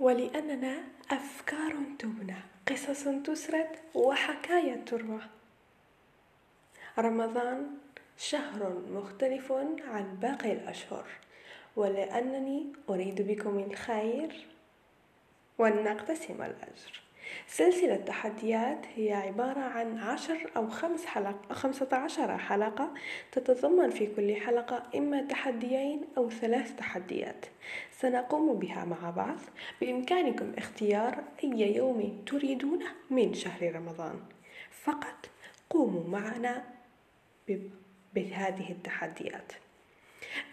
ولأننا أفكار تبنى قصص تسرد وحكاية تروى. رمضان شهر مختلف عن باقي الأشهر ولأنني أريد بكم الخير ولنقتسم الأجر. سلسلة تحديات هي عبارة عن عشر أو خمس حلقة خمسة عشر حلقة تتضمن في كل حلقة إما تحديين أو ثلاث تحديات. سنقوم بها مع بعض. بإمكانكم اختيار أي يوم تريدونه من شهر رمضان. فقط قوموا معنا بهذه التحديات.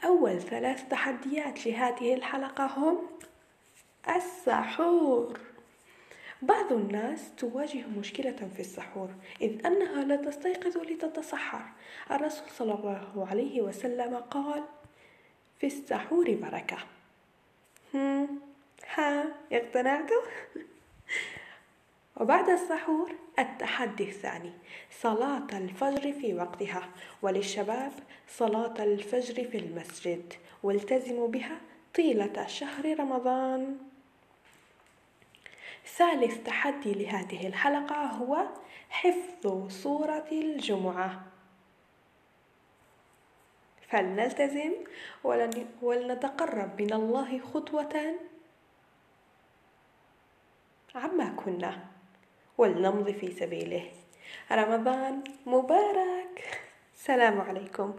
أول ثلاث تحديات لهذه الحلقة هم السحور. بعض الناس تواجه مشكلة في السحور إذ أنها لا تستيقظ لتتسحر. الرسول صلى الله عليه وسلم قال في السحور بركة. ها اقتنعتوا؟ وبعد السحور التحدي الثاني صلاة الفجر في وقتها وللشباب صلاة الفجر في المسجد والتزموا بها طيلة شهر رمضان. ثالث تحدي لهذه الحلقة هو حفظ سورة الجمعة. فلنلتزم ولنتقرب من الله خطوة عما كنا ولنمضي في سبيله. رمضان مبارك. سلام عليكم.